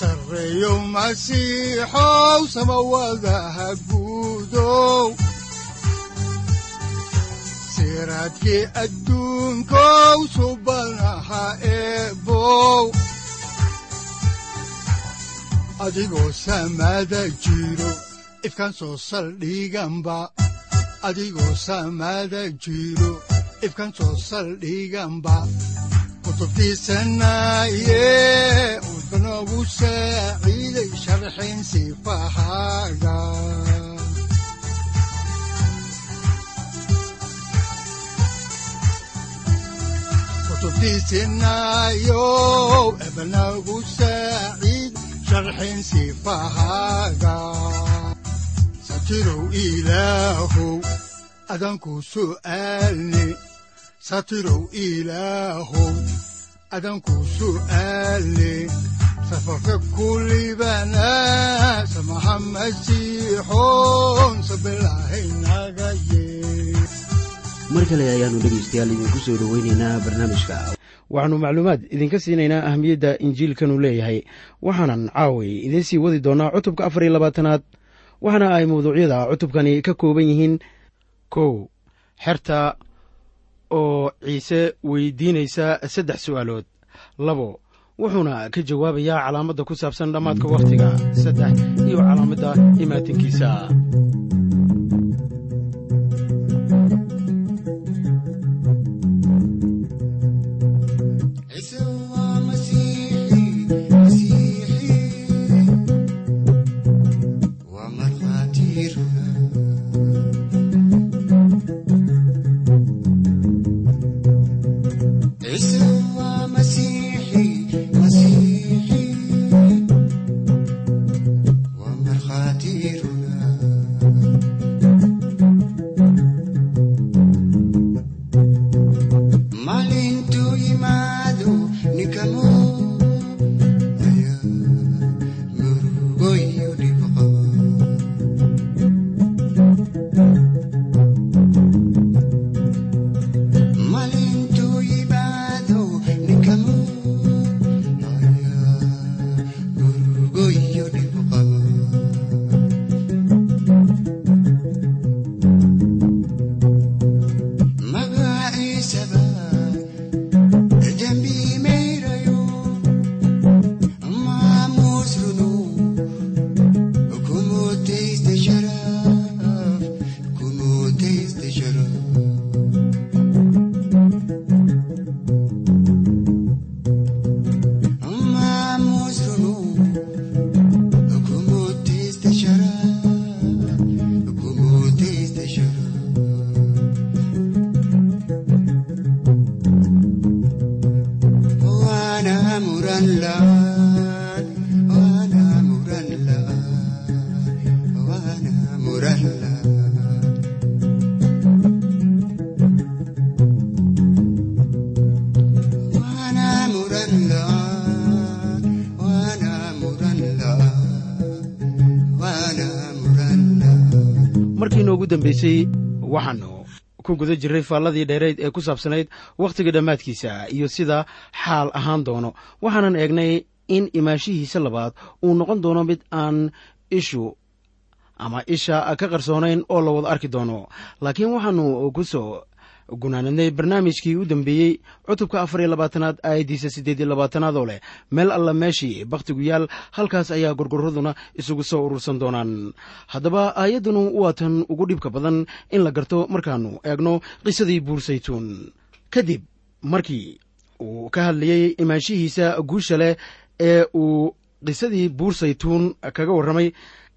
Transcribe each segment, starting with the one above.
sareyow masiixow samawadaha guudow siraadkii adduunkow subanaha eebow adigoo samada jiro ifkaan soo saldhiganba adigoo samada jiro ifkaan soo saldhiganba kutubtiisanaye udanogu saaciiday sharxin sifahaaga kutubtiisinayow ebanagu saaciid sharxin sifahaaga satirow ilaahow adanku su'aalne satirow ilaahow adanku su'aalne safarka kulibana samaha mar kale ayaanu dhegaystayaal idinku soo dhoweynaynaa barnaamijka waxaannu macluumaad idinka siinaynaa ahamiyadda injiilkanu leeyahay waxaanan caaway idiin sii wadi doonnaa cutubka afar iyo labaatanaad waxaana ay mawduucyada cutubkani ka kooban yihiin kow xerta oo ciise weydiinaysa saddex su'aalood labo wuxuuna ka jawaabayaa calaamadda ku saabsan dhammaadka wakhtiga saddex iyo calaamadda imaatinkiisa markiina ugu dambeysay waxaannu ku guda jirray faalladii dheerayd ee ku saabsanayd wakhtiga dhammaadkiisa iyo sida xaal ahaan doono. Waxaanan eegnay in imaanshihiisa labaad uu noqon doono mid aan ishu ama isha ka qarsoonayn oo la wada arki doono. Laakiin waxaannu ku soo gunaanadnay barnaamijkii u dambeeyey cutubka afar iyo labaatanaad aayaddiisa siddeed iyo labaatanaad oo leh. Meel alla meeshii bakhtigu yaal halkaas ayaa gorgoraduna isugu soo urursan doonaan. Haddaba aayaddunu waa tan ugu dhibka badan in la garto markaannu eegno qisadii buursaytuun kadib markii uu ka hadlayey imaanshihiisa guusha leh ee uu qisadii buursaytuun kaga warramay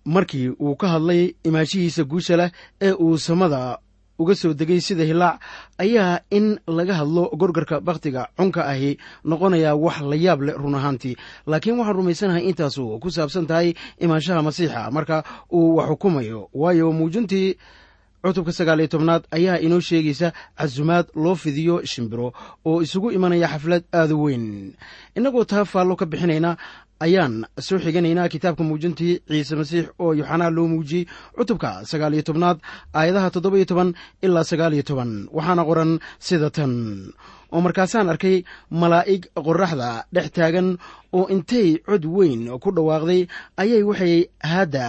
markii uu ka hadlay imaanshihiisa guusha leh ee uu samada uga soo degay sida hilaac ayaa in laga hadlo gorgarka bakhtiga cunka ahi noqonaya wax la yaab leh run ahaantii. Laakiin waxaan rumaysanahay intaasu ku saabsan tahay imaanshaha masiixa. Marka uu wax xukumayo waayo muujintii cutubka sagaal iyo tobnaad ayaa inoo sheegaysa casumaad loo fidiyo shimbiro oo isugu imanaya xaflad aada u weyn. Innagoo taa faallo ka bixinayna ayaan soo xiganaynaa kitaabka muujintii ciise masiix oo yoxanaa loo muujiyey cutubka sagaal iyo tobnaad aayadaha toddoba iyo toban ilaa sagaal iyo toban. Waxaana qoran sida tan. Oo markaasaan arkay malaa'ig qorraxda dhex taagan oo intay cod weyn ku dhawaaqday ayay waxay haadda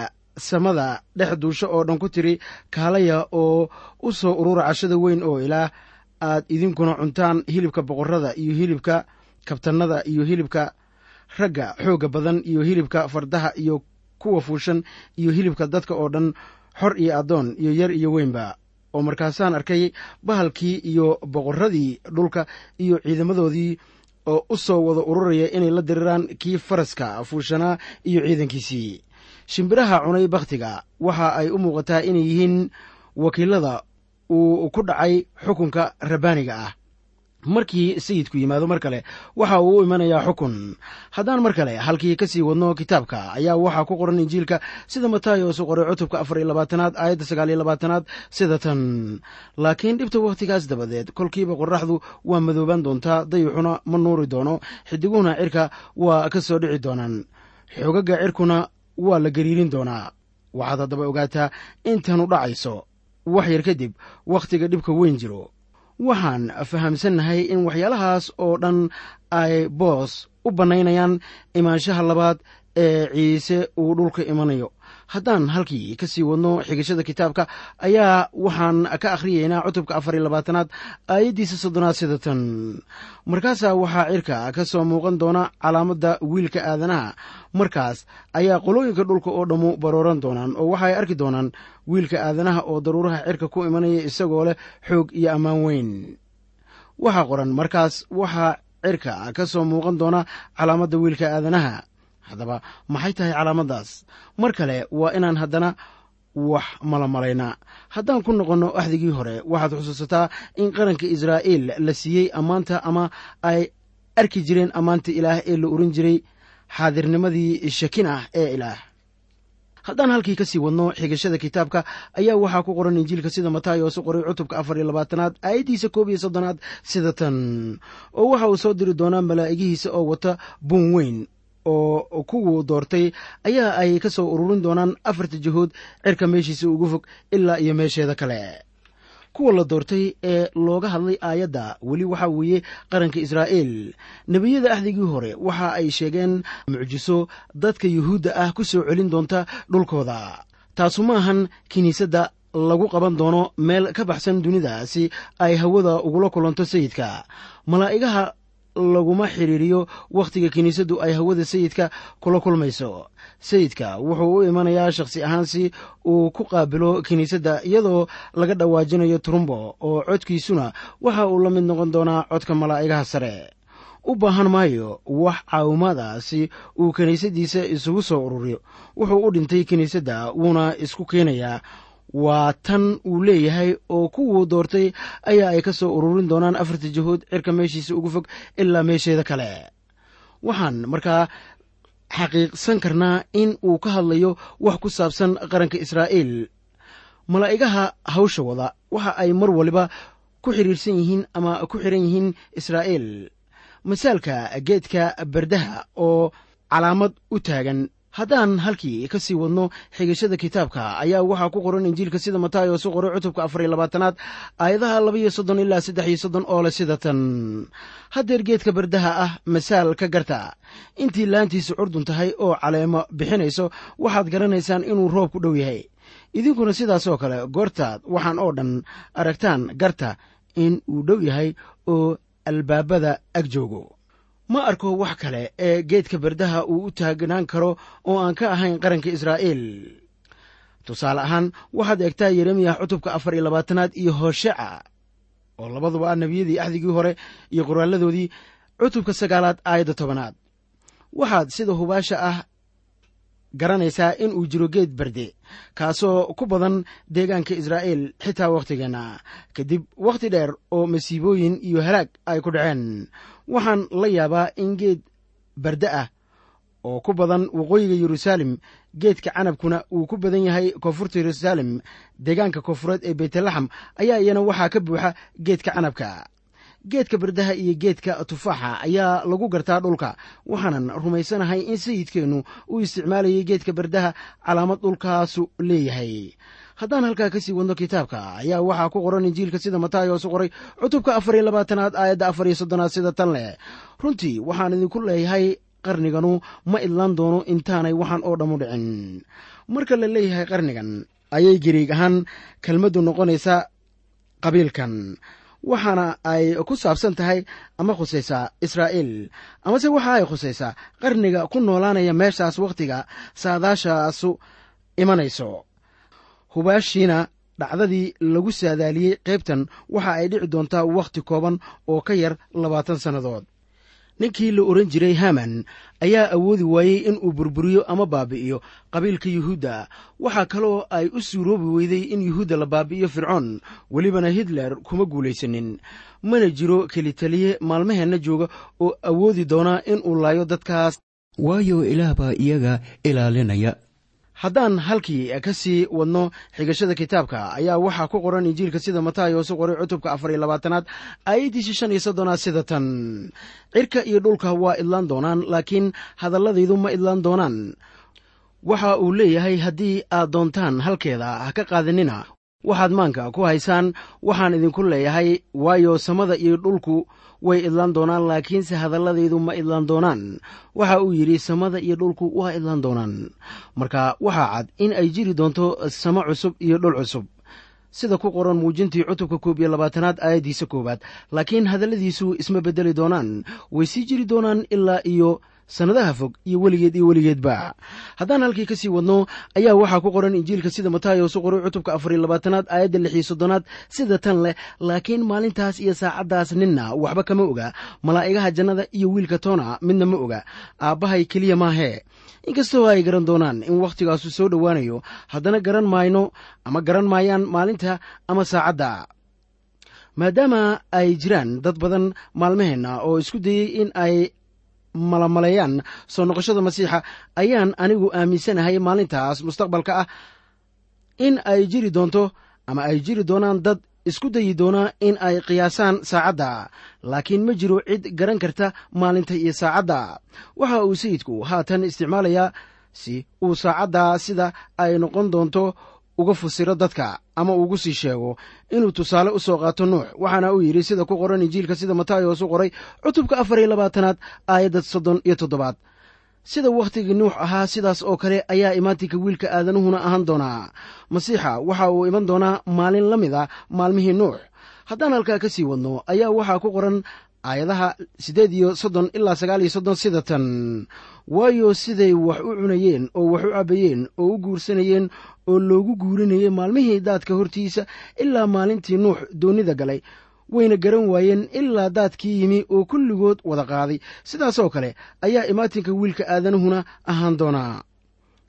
samada dhex duusho oo dhan ku tiri kaalaya oo u soo urura cashada weyn oo ilaah aad idinkuna cuntaan hilibka boqorrada iyo hilibka kabtannada iyo hilibka ragga xoogga badan iyo hilibka fardaha iyo kuwa fuushan iyo hilibka dadka oo dhan xor iyo addoon iyo yar iyo weynba. Oo markaasaan arkay bahalkii iyo boqorradii dhulka iyo ciidamadoodii oo u soo wada ururaya inay la diriraan kii faraska fuushanaa iyo ciidankiisii. Shimbiraha cunay bakhtiga waxa ay u muuqataa inay yihiin wakiilada uu ku dhacay xukunka rabbaaniga ah markii sayidku yimaado mar kale waxa uu u imanayaa xukun. Haddaan mar kale halkii ka sii wadno kitaabka ayaa waxaa ku qoran injiilka sida matayos u qoray cutubka afar iyo labaatanaad aayadda sagaal iyo labaatanaad sida tan. Laakiin dhibta wakhtigaas dabadeed kolkiiba qorraxdu waa madoobaan doontaa dayuxuna ma nuuri doono xidiguhuna cirka waa ka soo dhici doonaan. Xoogaga cirkuna waa la gariirin doonaa. Waxaad haddaba ogaataa intanu dhacayso. Wax yar kadib wakhtiga dhibka weyn jiro waxaan fahamsannahay in waxyaalahaas oo dhan ay boos u bannaynayaan imaanshaha labaad ee ciise uu dhulka imanayo haddaan halkii ka sii wadno xigashada kitaabka ayaa waxaan ka akhriyeynaa cutubka afar iyo labaatanaad aayaddiisa soddonaad sida tan. Markaasaa waxaa cirka ka soo muuqan doona calaamadda wiilka aadanaha. Markaas ayaa qolooyinka dhulka oo dhammu barooran doonaan oo waxaay arki doonaan wiilka aadanaha oo daruuraha cirka ku imanaya isagoo leh xoog iyo ammaan weyn. Waxaa qoran markaas waxaa cirka ka soo muuqan doona calaamadda wiilka aadanaha haddaba maxay tahay calaamaddaas? Mar kale waa inaan haddana wax malamalaynaa haddaan ku noqonno axdigii hore waxaad xusuusataa in qaranka israa'iil la siiyey ammaanta ama ay arki jireen ammaanta ilaah ee la oran jiray xaadirnimadii shakin ah ee ilaah. Haddaan halkii ka sii wadno xigashada kitaabka ayaa waxaa ku qoran injiilka sida matayos u qoray cutubka afar iyo labaatanaad aayaddiisa koob iyo soddonaad sida tan. Oo waxa uu soo diri doonaa malaa'igihiisa oo wata buun weyn oo kuwuu doortay ayaa ay ka soo ururin doonaan afarta jihood cirka meeshiisa ugu fog ilaa iyo meesheeda kale. Kuwa la doortay ee looga hadlay aayadda weli waxaa weeye qaranka israa'iil. Nebiyada axdigii hore waxa ay sheegeen mucjiso dadka yuhuudda ah ku soo celin doonta dhulkooda. Taasu ma ahan kiniisadda lagu qaban doono meel ka baxsan dunida si ay hawada ugula kulanto sayidka. Malaa'igaha laguma xiriiriyo wakhtiga kiniisaddu ay hawada sayidka kula kulmayso. Sayidka wuxuu u imanayaa shakhsi ahaan si uu ku qaabilo kiniisadda iyadoo laga dhawaajinayo turumbo oo codkiisuna waxa uu la mid noqon doonaa codka malaa'igaha sare. U baahan maayo wax caawimaada si uu kiniisaddiisa isugu soo ururiyo. Wuxuu u dhintay kiniisadda wuuna isku keenayaa waa tan uu leeyahay oo kuwuu doortay ayaa ay ka soo ururin doonaan afarta jihood cirka meeshiisa ugu fog ilaa meesheeda kale. Waxaan markaa xaqiiqsan karnaa in uu ka hadlayo wax ku saabsan qaranka israa'iil. Malaa'igaha hawsha wada waxa ay mar waliba ku xiriirsan yihiin ama ku xiran yihiin israa'iil. Masaalka geedka berdaha oo calaamad u taagan haddaan halkii ka sii wadno xigashada kitaabka ayaa waxaa ku qoran injiilka sida matayos u qoray cutubka afar iyo labaatanaad aayadaha labaiyo soddon ilaa saddex iyo soddon oo leh sida tan. Haddeer geedka bardaha ah masaal ka garta. Intii laantiisu curdun tahay oo caleemo bixinayso waxaad garanaysaan inuu roob ku dhow yahay. Idinkuna sidaasoo kale goortaad waxaan oo dhan aragtaan garta in uu dhow yahay oo albaabada ag joogo ma arko wax kale ee geedka bardaha uu u taagnaan karo oo aan ka ahayn qaranka israa'iil. Tusaale ahaan waxaad eegtaa yeremiyah cutubka afar iyo labaatanaad iyo hoosheca oo labaduba ah nebiyadii axdigii hore iyo qoraalladoodii cutubka sagaalaad aayadda tobanaad. Waxaad sida hubaasha ah garanaysaa in uu jiro geed berde kaasoo ku badan deegaanka israa'iil xitaa wakhtigeenna kadib wakhti dheer oo masiibooyin iyo halaag ay ku dhaceen waxaan la yaabaa in geed berde ah oo ku badan waqooyiga yeruusaalem geedka canabkuna uu ku badan yahay koonfurta yeruusaalem deegaanka koonfureed ee beytlaxam ayaa iyana waxaa ka buuxa geedka canabka. Geedka bardaha iyo geedka tufaaxa ayaa lagu gartaa dhulka waxaanan rumaysanahay in sayidkeennu uu isticmaalayay geedka bardaha calaamad dhulkaasu leeyahay haddaan halkaa ka sii wadno kitaabka ayaa waxaa ku qoran injiilka sida mataayosu qoray cutubka afar iyo labaatanaad aayadda afar iyo soddonaad sida tan leh. Runtii waxaan idinku leeyahay qarniganu ma idlaan doono intaanay waxaan oo dhammu dhicin. Marka la leeyahay qarnigan ayay gariig ahaan kelmaddu noqonaysaa qabiilkan. Waxaana ay ku saabsan tahay ama khusaysaa israa'iil. Amase waxa ay khusaysaa qarniga ku noolaanaya meeshaas wakhtiga saadaashaasu imanayso hubaashiina dhacdadii lagu saadaaliyey qaybtan waxa ay dhici doontaa wakhti kooban oo ka yar labaatan sannadood ninkii la ohan jiray haman ayaa awoodi waayey in uu burburiyo ama baabi'iyo qabiilka yuhuudda. Waxaa kaloo ay u suuroobi weyday in yuhuudda la baabi'iyo fircoon welibana hitler kuma guulaysanin. Mana jiro kelitaliye maalmaheenna jooga oo awoodi doonaa in uu laayo dadkaas. Waayo ilaah baa iyaga ilaalinaya haddaan halkii ka sii wadno xigashada kitaabka ayaa waxaa ku qoran injiilka sida mataayosu qoray cutubka afar iyo labaatanaad aayaddiisi shan iyo soddonaad sida tan. Cirka iyo dhulka waa idlaan doonaan laakiin hadalladaydu ma idlaan doonaan. Waxa uu leeyahay haddii aad doontaan halkeeda ha ka qaadanina waxaad maanka ku haysaan waxaan idinku leeyahay waayo samada iyo dhulku way idlaan doonaan laakiinse hadalladaydu ma idlaan doonaan. Waxa uu yidhi samada iyo dhulku waa idlaan doonaan. Marka waxaa cad in ay jiri doonto samo cusub iyo dhul cusub. Sida ku qoran muujintii cutubka koob iyo labaatanaad aayaddiisa koowaad. Laakiin hadalladiisu isma beddeli doonaan. Way sii jiri doonaan ilaa iyo sannadaha fog iyo weligeed iyo weligeedba. Haddaan halkii ka sii wadno ayaa waxaa ku qoran injiilka sida mataayosu qoray cutubka afar iyo labaatanaad aayadda lix iyo soddonaad sida tan leh laakiin maalintaas iyo saacaddaas ninna waxba kama oga. Malaa'igaha jannada iyo wiilka toona midna ma oga. Aabbahay keliya maahee inkastoo ay garan doonaan in wakhtigaasu soo dhowaanayo haddana garan mayno ama garan maayaan maalinta ama saacadda. Maadaama ay jiraan dad badan maalmaheenna oo isku dayey in ay malamaleeyaan soo noqoshada masiixa ayaan anigu aaminsanahay maalintaas mustaqbalka ah in ay jiri doonto ama ay jiri doonaan dad isku dayi doonaa in ay qiyaasaan saacadda. Laakiin ma jiro cid garan karta maalinta iyo saacadda. Waxa uu sayidku haatan isticmaalayaa si uu saacadda sida ay noqon doonto uga fasiro dadka ama ugu sii sheego. Inuu tusaale u soo qaato nuux waxaana uu yidhi sida ku qoran injiilka sida matayos u qoray cutubka afar iyo labaatanaad aayadda soddon iyo toddobaad. Sida wakhtigii nuux ahaa sidaas oo kale ayaa imaatinka wiilka aadanuhuna ahaan doonaa. Masiixa waxa uu iman doonaa maalin la mid a maalmihii nuux. Haddaan halkaa ka sii wadno ayaa waxaa ku qoran aayadaha siddeed iyo soddon ilaa sagaal iyo soddon sida tan waayo siday wax u cunayeen oo wax u cabbayeen oo u guursanayeen oo loogu guurinayay maalmihii daadka hortiisa ilaa maalintii nuux doonnida galay. Wayna garan waayeen ilaa daadkii yimi oo kulligood wada qaaday. Sidaasoo kale ayaa imaatinka wiilka aadanuhuna ahaan doonaa.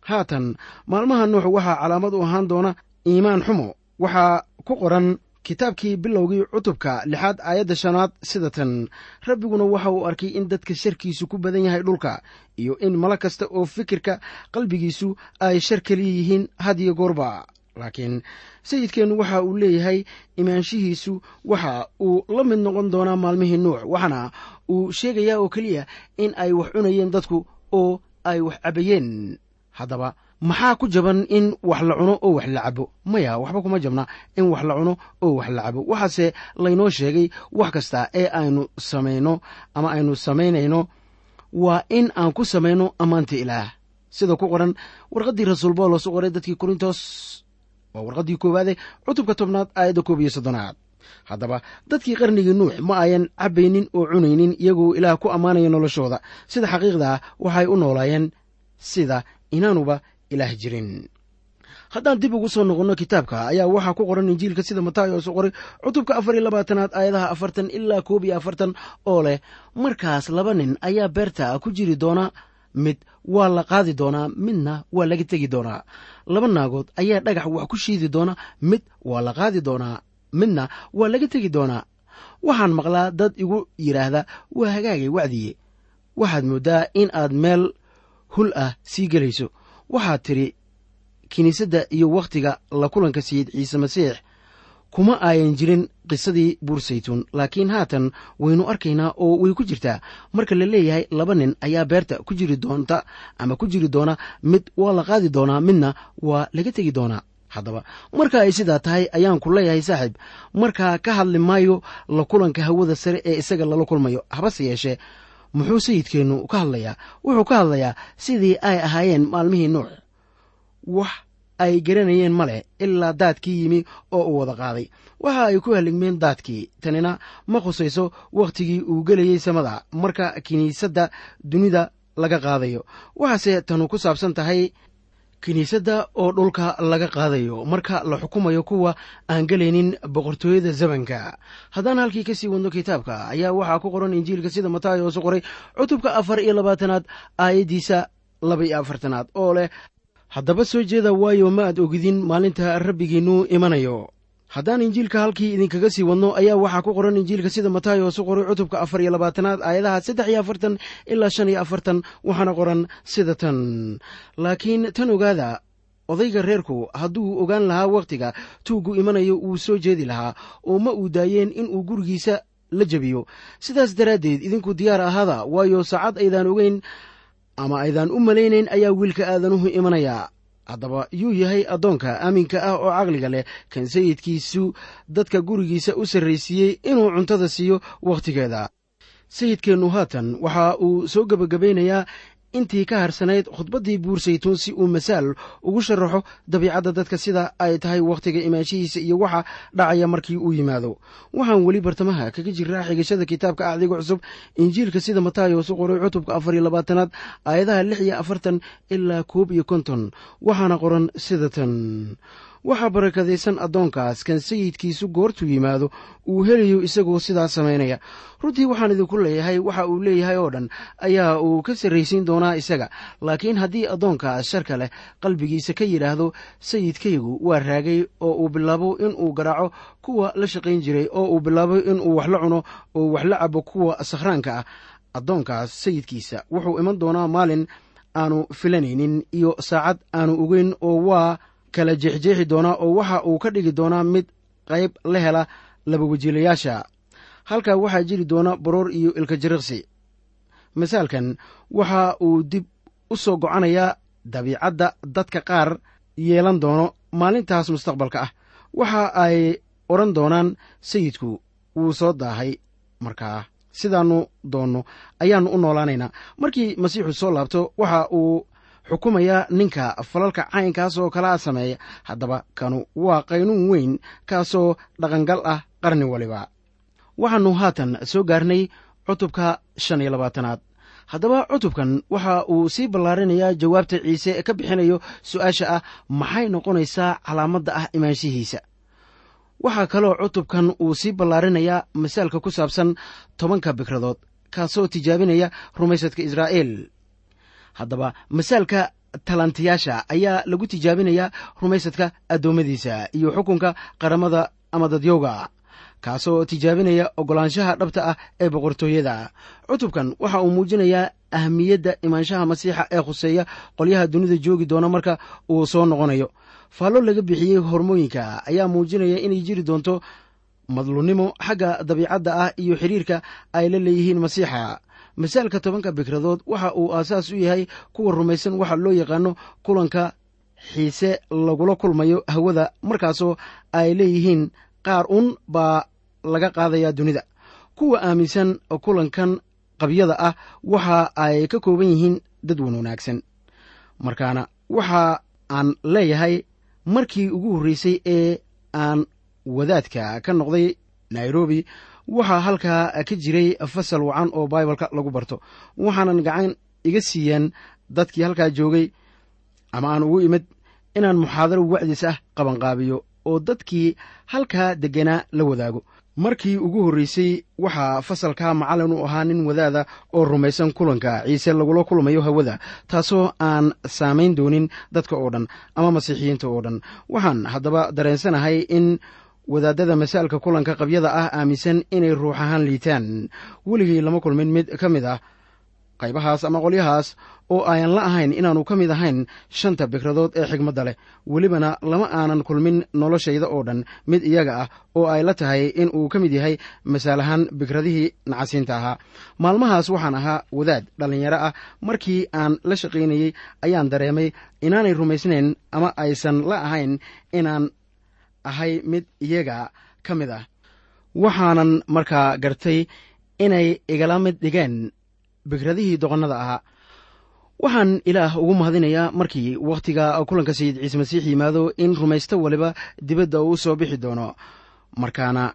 Haatan maalmaha nuux waxaa calaamad u ahaan doona iimaan xumo. Waxaa ku qoran kitaabkii bilowgii cutubka lixaad aayadda shanaad sida tan rabbiguna waxa uu arkay in dadka sharkiisu ku badan yahay dhulka iyo in malo kasta oo fikirka qalbigiisu ay shar keliya yihiin had iyo goorba. Laakiin sayidkeennu waxa uu leeyahay imaanshihiisu waxa uu la mid noqon doonaa maalmihii nuux waxaana uu sheegayaa oo keliya in ay wax cunayeen dadku oo ay wax cabbayeen haddaba maxaa ku jaban in wax la cuno oo wax la cabo? Maya waxba kuma jabna in wax la cuno oo wax la cabo. Waxaase laynoo sheegay wax kasta ee aynu samayno ama aynu samaynayno waa in aan ku samayno ammaanta ilaah. Sida ku qoran warqaddii rasuul boolos u qoray dadkii korintos. Waa warqaddii koowaade cutubka tobnaad aayadda koob iyo soddonaad. Haddaba dadkii qarnigii nuux ma ayan cabbaynin oo cunaynin iyagoo ilaah ku ammaanaya noloshooda. Sida xaqiiqda ah waxay u noolaayeen sida inaanuba ilaah jirin. Haddaan dib ugu soo noqonno kitaabka ayaa waxaa ku qoran injiilka sida matayos u qoray cutubka afar iyo labaatanaad aayadaha afartan ilaa koob iyo afartan oo leh markaas laba nin ayaa beerta ku jiri doona mid waa la qaadi doonaa midna waa laga tegi doonaa laba naagood ayaa dhagax wax ku shiidi doona mid waa la qaadi doonaa midna waa laga tegi doonaa waxaan maqlaa dad igu yidhaahda waa hagaagay wacdiye. Waxaad mooddaa in aad meel hul ah sii gelayso waxaad tidhi kiniisadda iyo wakhtiga la kulanka sayid ciise masiix kuma aayan jirin qisadii buursaytuun laakiin haatan waynu arkaynaa oo way ku jirtaa. Marka la leeyahay laba nin ayaa beerta ku jiri doonta ama ku jiri doona mid waa la qaadi doonaa midna waa laga tegi doonaa haddaba marka ay sidaa tahay ayaan ku leeyahay saaxiib markaa ka hadli maayo la kulanka hawada sare ee isaga lala kulmayo. Habase yeeshee muxuu sayidkeennu ka hadlayaa? Wuxuu ka hadlayaa sidii ay ahaayeen maalmihii nuux. Wax ay garanayeen ma leh ilaa daadkii yimi oo uu wada qaaday. Waxa ay ku haligmeen daadkii tanina ma khusayso wakhtigii uu gelayey samada marka kiniisadda dunida laga qaadayo. Waxaase tanu ku saabsan tahay kiniisadda oo dhulka laga qaadayo. Marka la xukumayo kuwa aan gelaynin boqortooyada zamanka haddaan halkii ka sii wadno kitaabka ayaa waxaa ku qoran injiilka sida mataayo oosu qoray cutubka afar iyo labaatanaad aayaddiisa laba iyo afartanaad oo leh haddaba soo jeeda waayo ma aad ogidin maalinta rabbigiinnu imanayo haddaan injiilka halkii idinkaga sii wadno ayaa waxaa ku qoran injiilka sida mataayo oosu qoray cutubka afar iyo labaatanaad aayadaha saddex iyo afartan ilaa shan iyo afartan waxaana qoran sida tan. Laakiin tan ogaada odayga reerku hadduu ogaan lahaa wakhtiga tuuggu imanayo wuu soo jeedi lahaa oo ma uu daayeen inuu gurigiisa la jebiyo. Sidaas daraaddeed idinku diyaar ahaada waayo saacad aydaan ogeyn ama aydaan u malaynayn ayaa wiilka aadanuhu imanayaa haddaba yuu yahay addoonka aaminka ah oo caqliga leh. Kan sayidkiisu dadka gurigiisa u sarraysiiyey inuu cuntada siiyo wakhtigeeda sayidkeennu haatan waxa uu soo gebagabaynayaa intii ka harsanayd khudbaddii buursaytuun si uu masaal ugu sharaxo dabiicadda dadka sida ay tahay wakhtiga imaanshihiisa iyo waxa dhacaya markii uu yimaado. Waxaan weli bartamaha kaga jiraa xigashada kitaabka acdiga cusub injiilka sida mataayoos u qoray cutubka afar iyo labaatanaad aayadaha lix iyo afartan ilaa koob iyo konton. Waxaana qoran sida tan waxaa barakadaysan addoonkaas kan sayidkiisu goortuu yimaado uu helayo isagoo sidaa samaynaya runtii waxaan idinku leeyahay waxa uu leeyahay oo dhan ayaa uu ka sarraysiin doonaa isaga. Laakiin haddii addoonkaas sharka leh qalbigiisa ka yidhaahdo sayidkaygu waa raagay oo uu bilaabo inuu garaaco kuwa la shaqayn jiray oo uu bilaabo inuu wax la cuno oo wax la cabo kuwa sakhraanka ah. Addoonkaas sayidkiisa wuxuu iman doonaa maalin aanu filanaynin iyo saacad aanu ogeyn oo waa kala jeexjeexi doonaa oo waxa uu ka dhigi doonaa mid qayb la hela laba wajiilayaasha halkaa waxaa jiri doona baroor iyo ilka jiriqsi masaalkan waxa uu dib u soo go'anayaa dabiicadda dadka qaar yeelan doono maalintaas mustaqbalka ah. Waxa ay odhan doonaan sayidku wuu soo daahay markaa sidaannu doonno ayaannu u noolaanaynaa markii masiixu soo laabto waxa uu xukumayaa ninka falalka caynkaas oo kalaa sameeya haddaba kanu waa qaynuun weyn kaasoo dhaqangal ah qarni waliba. Waxaannu haatan soo gaarnay cutubka shan iyo labaatanaad. Haddaba cutubkan waxa uu sii ballaarinayaa jawaabta ciise ka bixinayo su'aasha ah maxay noqonaysaa calaamadda ah imaanshihiisa? Waxaa kaloo cutubkan uu sii ballaarinayaa masaalka ku saabsan tobanka bikradood kaasoo tijaabinaya rumaysadka israa'iil haddaba masaalka talantiyaasha ayaa lagu tijaabinayaa rumaysadka addoommadiisa iyo xukunka qaramada ama dadyowga kaasoo tijaabinaya oggolaanshaha dhabta ah ee boqortooyada. Cutubkan waxa uu muujinayaa ahmiyadda imaanshaha masiixa ee khuseeya qolyaha dunida joogi doona marka uu soo noqonayo. Faallo laga bixiyey hormooyinka ayaa muujinaya inay jiri doonto madlunnimo xagga dabiicadda ah iyo xiriirka ay la leeyihiin masiixa masaalka tobanka bikradood waxa uu aasaas u yahay kuwa rumaysan waxa loo yaqaano kulanka xiise lagula kulmayo hawada markaasoo ay leeyihiin qaar un baa laga qaadayaa dunida. Kuwa aaminsan kulankan qabyada ah waxa ay ka kooban yihiin dad wan wanaagsan. Markaana waxa aan leeyahay markii ugu horreysay ee aan wadaadka ka noqday nairobi waxaa halkaa ka jiray fasal wacan oo baibalka lagu barto. Waxaanan gacan iga siiyeen dadkii halkaa joogay ama aan ugu imid inaan muxaadaro wacdiis ah qabanqaabiyo oo dadkii halkaa degganaa la wadaago. Markii ugu horreysay waxaa fasalka macallin u ahaa nin wadaada oo rumaysan kulanka ciise lagula kulmayo hawada taasoo aan saamayn doonin dadka oo dhan ama masiixiyiinta oo dhan. Waxaan haddaba dareensanahay in wadaadada masaalka kulanka qabyada ah aaminsan inay ruux ahaan liitaan. Weligii lama kulmin mid ka mid ah qaybahaas ama qolyahaas oo ayan la ahayn inaannu ka mid ahayn shanta bikradood ee xigmadda leh. Welibana lama aanan kulmin noloshayda oo dhan. Mid iyaga ah oo ay la tahay in uu ka mid yahay masaalahaan bikradihii nacasiinta ahaa. Maalmahaas waxaan ahaa wadaad dhallinyaro ah. Markii aan la shaqaynayey ayaan dareemay inaanay rumaysnayn ama aysan la ahayn inaan ahay mid iyaga ka mid ah. Waxaanan markaa gartay inay igala mid dhigeen bikradihii doqonnada ahaa. Waxaan ilaah ugu mahadinayaa markii wakhtiga kulanka sayid ciise masiix yimaado in rumaysto waliba dibadda uu soo bixi doono. Markaana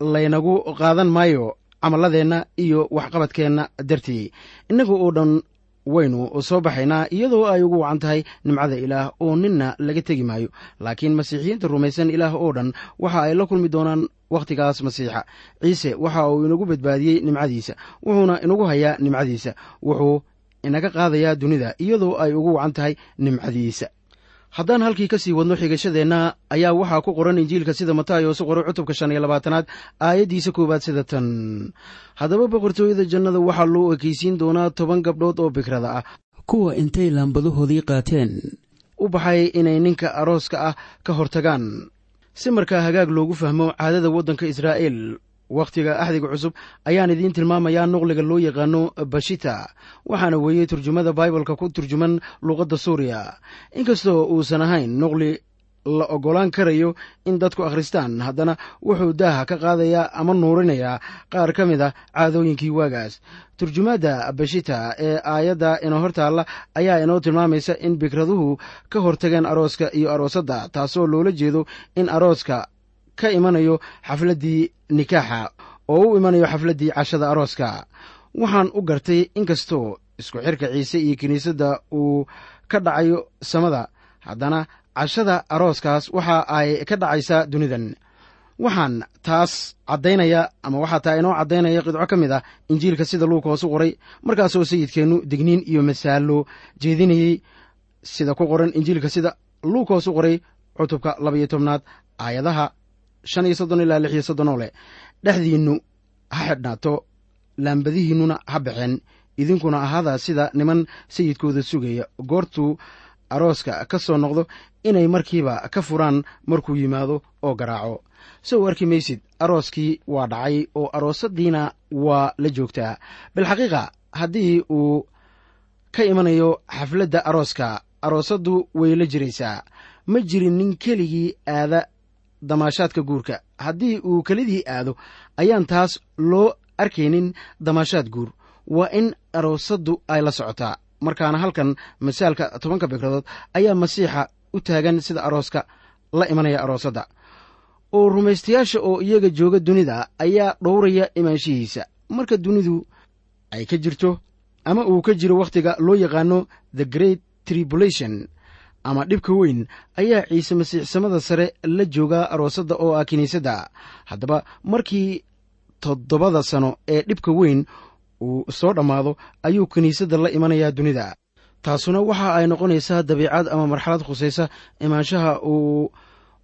laynagu qaadan maayo camalladeenna iyo waxqabadkeenna dartii. Innaga oo dhan waynu soo baxaynaa iyadoo ay ugu wacan tahay nimcada ilaah oo ninna laga tegi maayo. Laakiin masiixiyiinta rumaysan ilaah oo dhan waxa ay la kulmi doonaan wakhtigaas masiixa. Ciise waxa uu inagu badbaadiyey nimcadiisa wuxuuna inagu hayaa nimcadiisa wuxuu inaga qaadayaa dunida iyadoo ay ugu wacan tahay nimcadiisa haddaan halkii ka sii wadno xigashadeenna ayaa waxaa ku qoran injiilka sida mataayo su qoray cutubka shan iyo labaatanaad aayaddiisa koowaad sida tan. Haddaba boqortooyada jannada waxaa loo ekaysiin doonaa toban gabdhood oo bikrada ah. Kuwa intay laambadahoodii qaateen. U baxay inay ninka arooska ah ka hortagaan. Si markaa hagaag loogu fahmo caadada waddanka israa'iil wakhtiga axdiga cusub ayaan idiin tilmaamayaa nuqliga loo yaqaano bashita. Waxaana weeyey turjumada baibalka ku turjuman luuqadda suuriya. Inkastoo uusan ahayn nuqli la oggolaan karayo in dadku akhristaan haddana wuxuu daaha ka qaadayaa ama nuurinayaa qaar ka mid ah caadooyinkii waagaas. Turjumaadda bashita ee aayadda inoo hortaalla ayaa inoo tilmaamaysa in bikraduhu ka hortageen arooska iyo aroosadda taasoo loola jeedo in arooska ka imanayo xafladdii nikaaxa oo u imanayo xafladdii cashada arooska. Waxaan u gartay inkastoo isku xirka ciise iyo kiniisadda uu ka dhacayo samada haddana cashada arooskaas waxa ay ka dhacaysaa dunidan. Waxaan taas caddaynaya ama waxaa taa inoo caddaynaya qidco ka mid ah injiilka sida luuka qoray markaasoo sayidkeennu digniin iyo masaalo jeedinayey sida ku qoran injiilka sida luuka hoosu qoray cutubka labaiyo tobnaad aayadaha shan iyo soddon ilaa lix iyo soddon oo leh dhexdiinnu ha xidhnaato laambadihiinnuna ha baxeen. Idinkuna ahaada sida niman sayidkooda sugaya goortuu arooska ka soo noqdo inay markiiba ka furaan markuu yimaado oo garaaco. Sow arki maysid arooskii waa dhacay oo aroosadiina waa la joogtaa. Bilxaqiiqa haddii uu ka imanayo xafladda arooska aroosaddu way la jiraysaa. Ma jirin nin keligii aada damaashaadka guurka. Haddii uu kelidii aado ayaan taas loo arkaynin damaashaad guur. Waa in aroosaddu ay la socotaa. Markaana halkan masaalka tobanka bikradood ayaa masiixa u taagan sida arooska la imanaya aroosadda. Oo rumaystayaasha oo iyaga jooga dunida ayaa dhowraya imaanshihiisa marka dunidu ay ka jirto ama uu ka jiro wakhtiga loo yaqaano the great tribulation ama dhibka weyn ayaa ciise masiixsamada sare la joogaa aroosadda oo ah kiniisadda haddaba markii toddobada sano ee dhibka weyn uu soo dhammaado ayuu kiniisadda la imanayaa dunida. Taasuna waxa ay noqonaysaa dabiicad ama marxalad khusaysa imaanshaha uu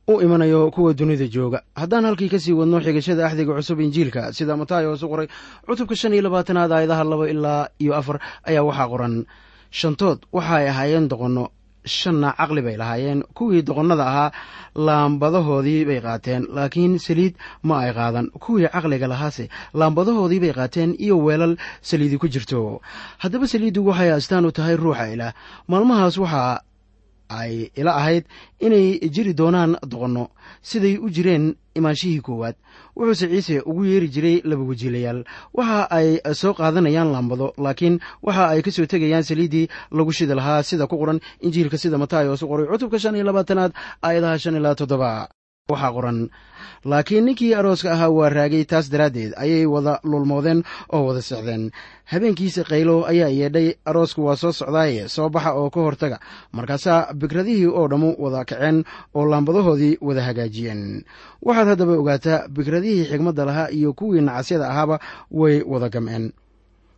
u imanayo kuwa dunida jooga. Haddaan halkii ka sii wadno xigashada axdiga cusub injiilka sida mataayo hoosu qoray cutubka shan iyo labaatanaad aayadaha laba ilaa iyo afar ayaa waxaa qoran. Shantood waxa ay ahaayeen doqonno shanna caqli bay lahaayeen. Kuwii doqonnada ahaa laambadahoodii bay qaateen. Laakiin saliid ma ay qaadan. Kuwii caqliga lahaase laambadahoodii bay qaateen iyo weelal saliidi ku jirto. Haddaba saliiddu waxay astaan u tahay ruuxa ilaah. Maalmahaas waxa ay ila ahayd inay jiri doonaan doqonno. Siday u jireen imaanshihii koowaad. Wuxuuse ciise ugu yeeri jiray laba wajiilayaal. Waxa ay soo qaadanayaan laambado laakiin waxa ay ka soo tegayaan saliiddii lagu shidi lahaa sida ku qoran injiilka sida mataayo su qoray cutubka shan iyo labaatanaad aayadaha shan ilaa toddoba waxaa qoran laakiin ninkii arooska ahaa waa raagay taas daraaddeed ayay wada lulmoodeen oo wada sexdeen habeenkiisa qaylo ayaa yeedhay aroosku waa soo socdaaye soo baxa oo ka hortaga. Markaasaa bikradihii oo dhammu wada kaceen oo laambadahoodii wada hagaajiyeen. Waxaad haddaba ogaataa bikradihii xigmadda lahaa iyo kuwii nacasyada ahaaba way wada gam'een.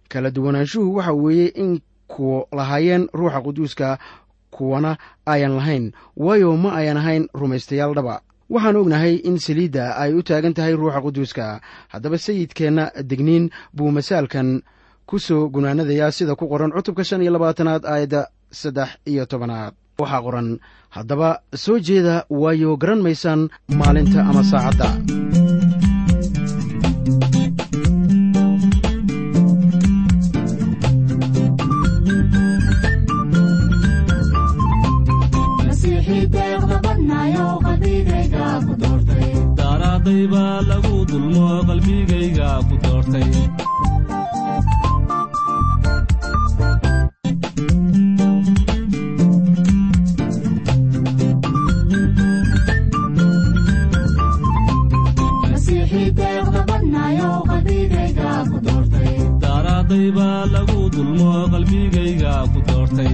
Kala duwanaanshuhu waxa weeye in kuwa lahaayeen ruuxa quduuska kuwana ayan lahayn waayo ma ayan ahayn rumaystayaal dhaba waxaan ognahay in saliidda ay u taagan tahay ruuxa quduuska. Haddaba sayidkeenna degniin buu masaalkan ku soo gunaanadayaa sida ku qoran cutubka shan iyo labaatanaad aayadda saddex iyo tobanaad. Waxaa qoran haddaba soo jeeda waayo garan maysaan maalinta ama saacadda daaraaday baa lagu dulmo qalbigayga ku doortay. Daaraaday baa lagu dulmo qalbigayga ku doortay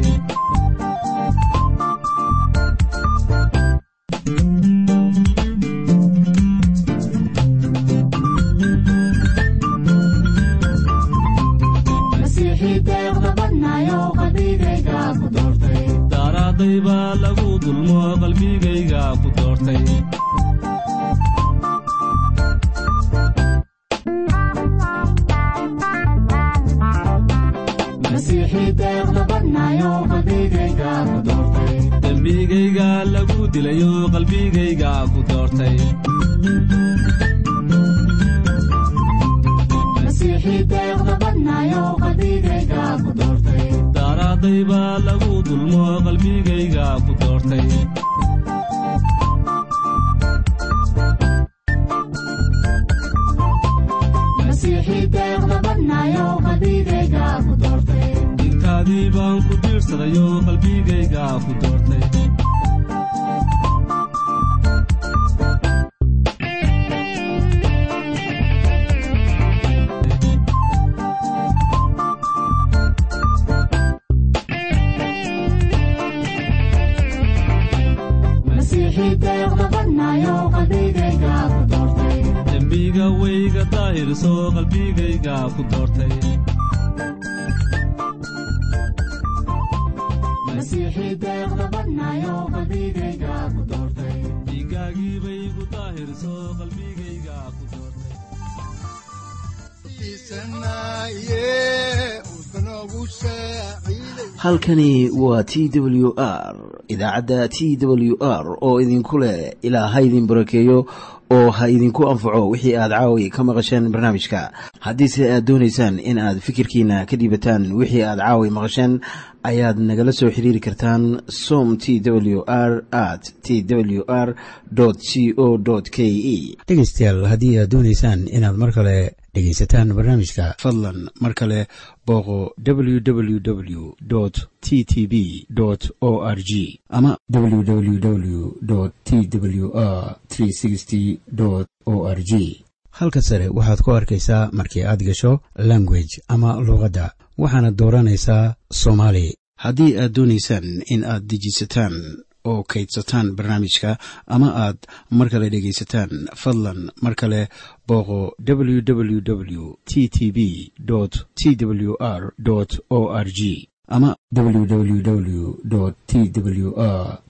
baa lagu dulmo qalbigayga halkani waa t w r idaacadda t w r oo idinku leh ilaa ha idin barakeeyo oo ha idinku anfaco wixii aad caawi ka maqasheen barnaamijka. Haddiise aad doonaysaan in aad fikirkiina ka dhiibataan wixii aad caawi maqasheen ayaad nagala soo xiriiri kartaan som t w r at t w r c o k e. Dhegaystayaal haddii aad doonaysaan inaad mar kale dhegaysataan barnaamijka fadlan mar kale booqo www t t b o r g ama www t w r o r g halka sare waxaad ku arkaysaa markii aad gasho language ama luuqadda waxaana dooranaysaa soomaali. Haddii aad doonaysaan in aad dejisataan oo kaydsataan barnaamijka ama aad mar kale dhegaysataan. Fadlan mar kale booqo www t t b t w r o r g ama www t w r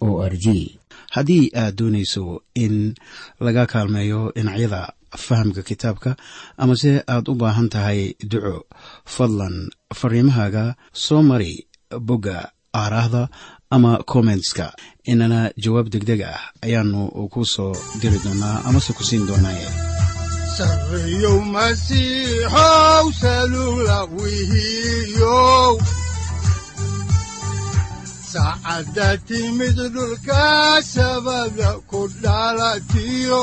o r g haddii aad doonayso in laga kaalmeeyo dhinacyada fahamka kitaabka amase aad u baahan tahay duco fadlan fariimahaaga soo mari bogga aaraahda ama kommentska inana jawaab degdeg ah ayaanu ku soo diri doonaa amase ku siin doonaaye saacadda timid dhulka sabada ku dhalatiyo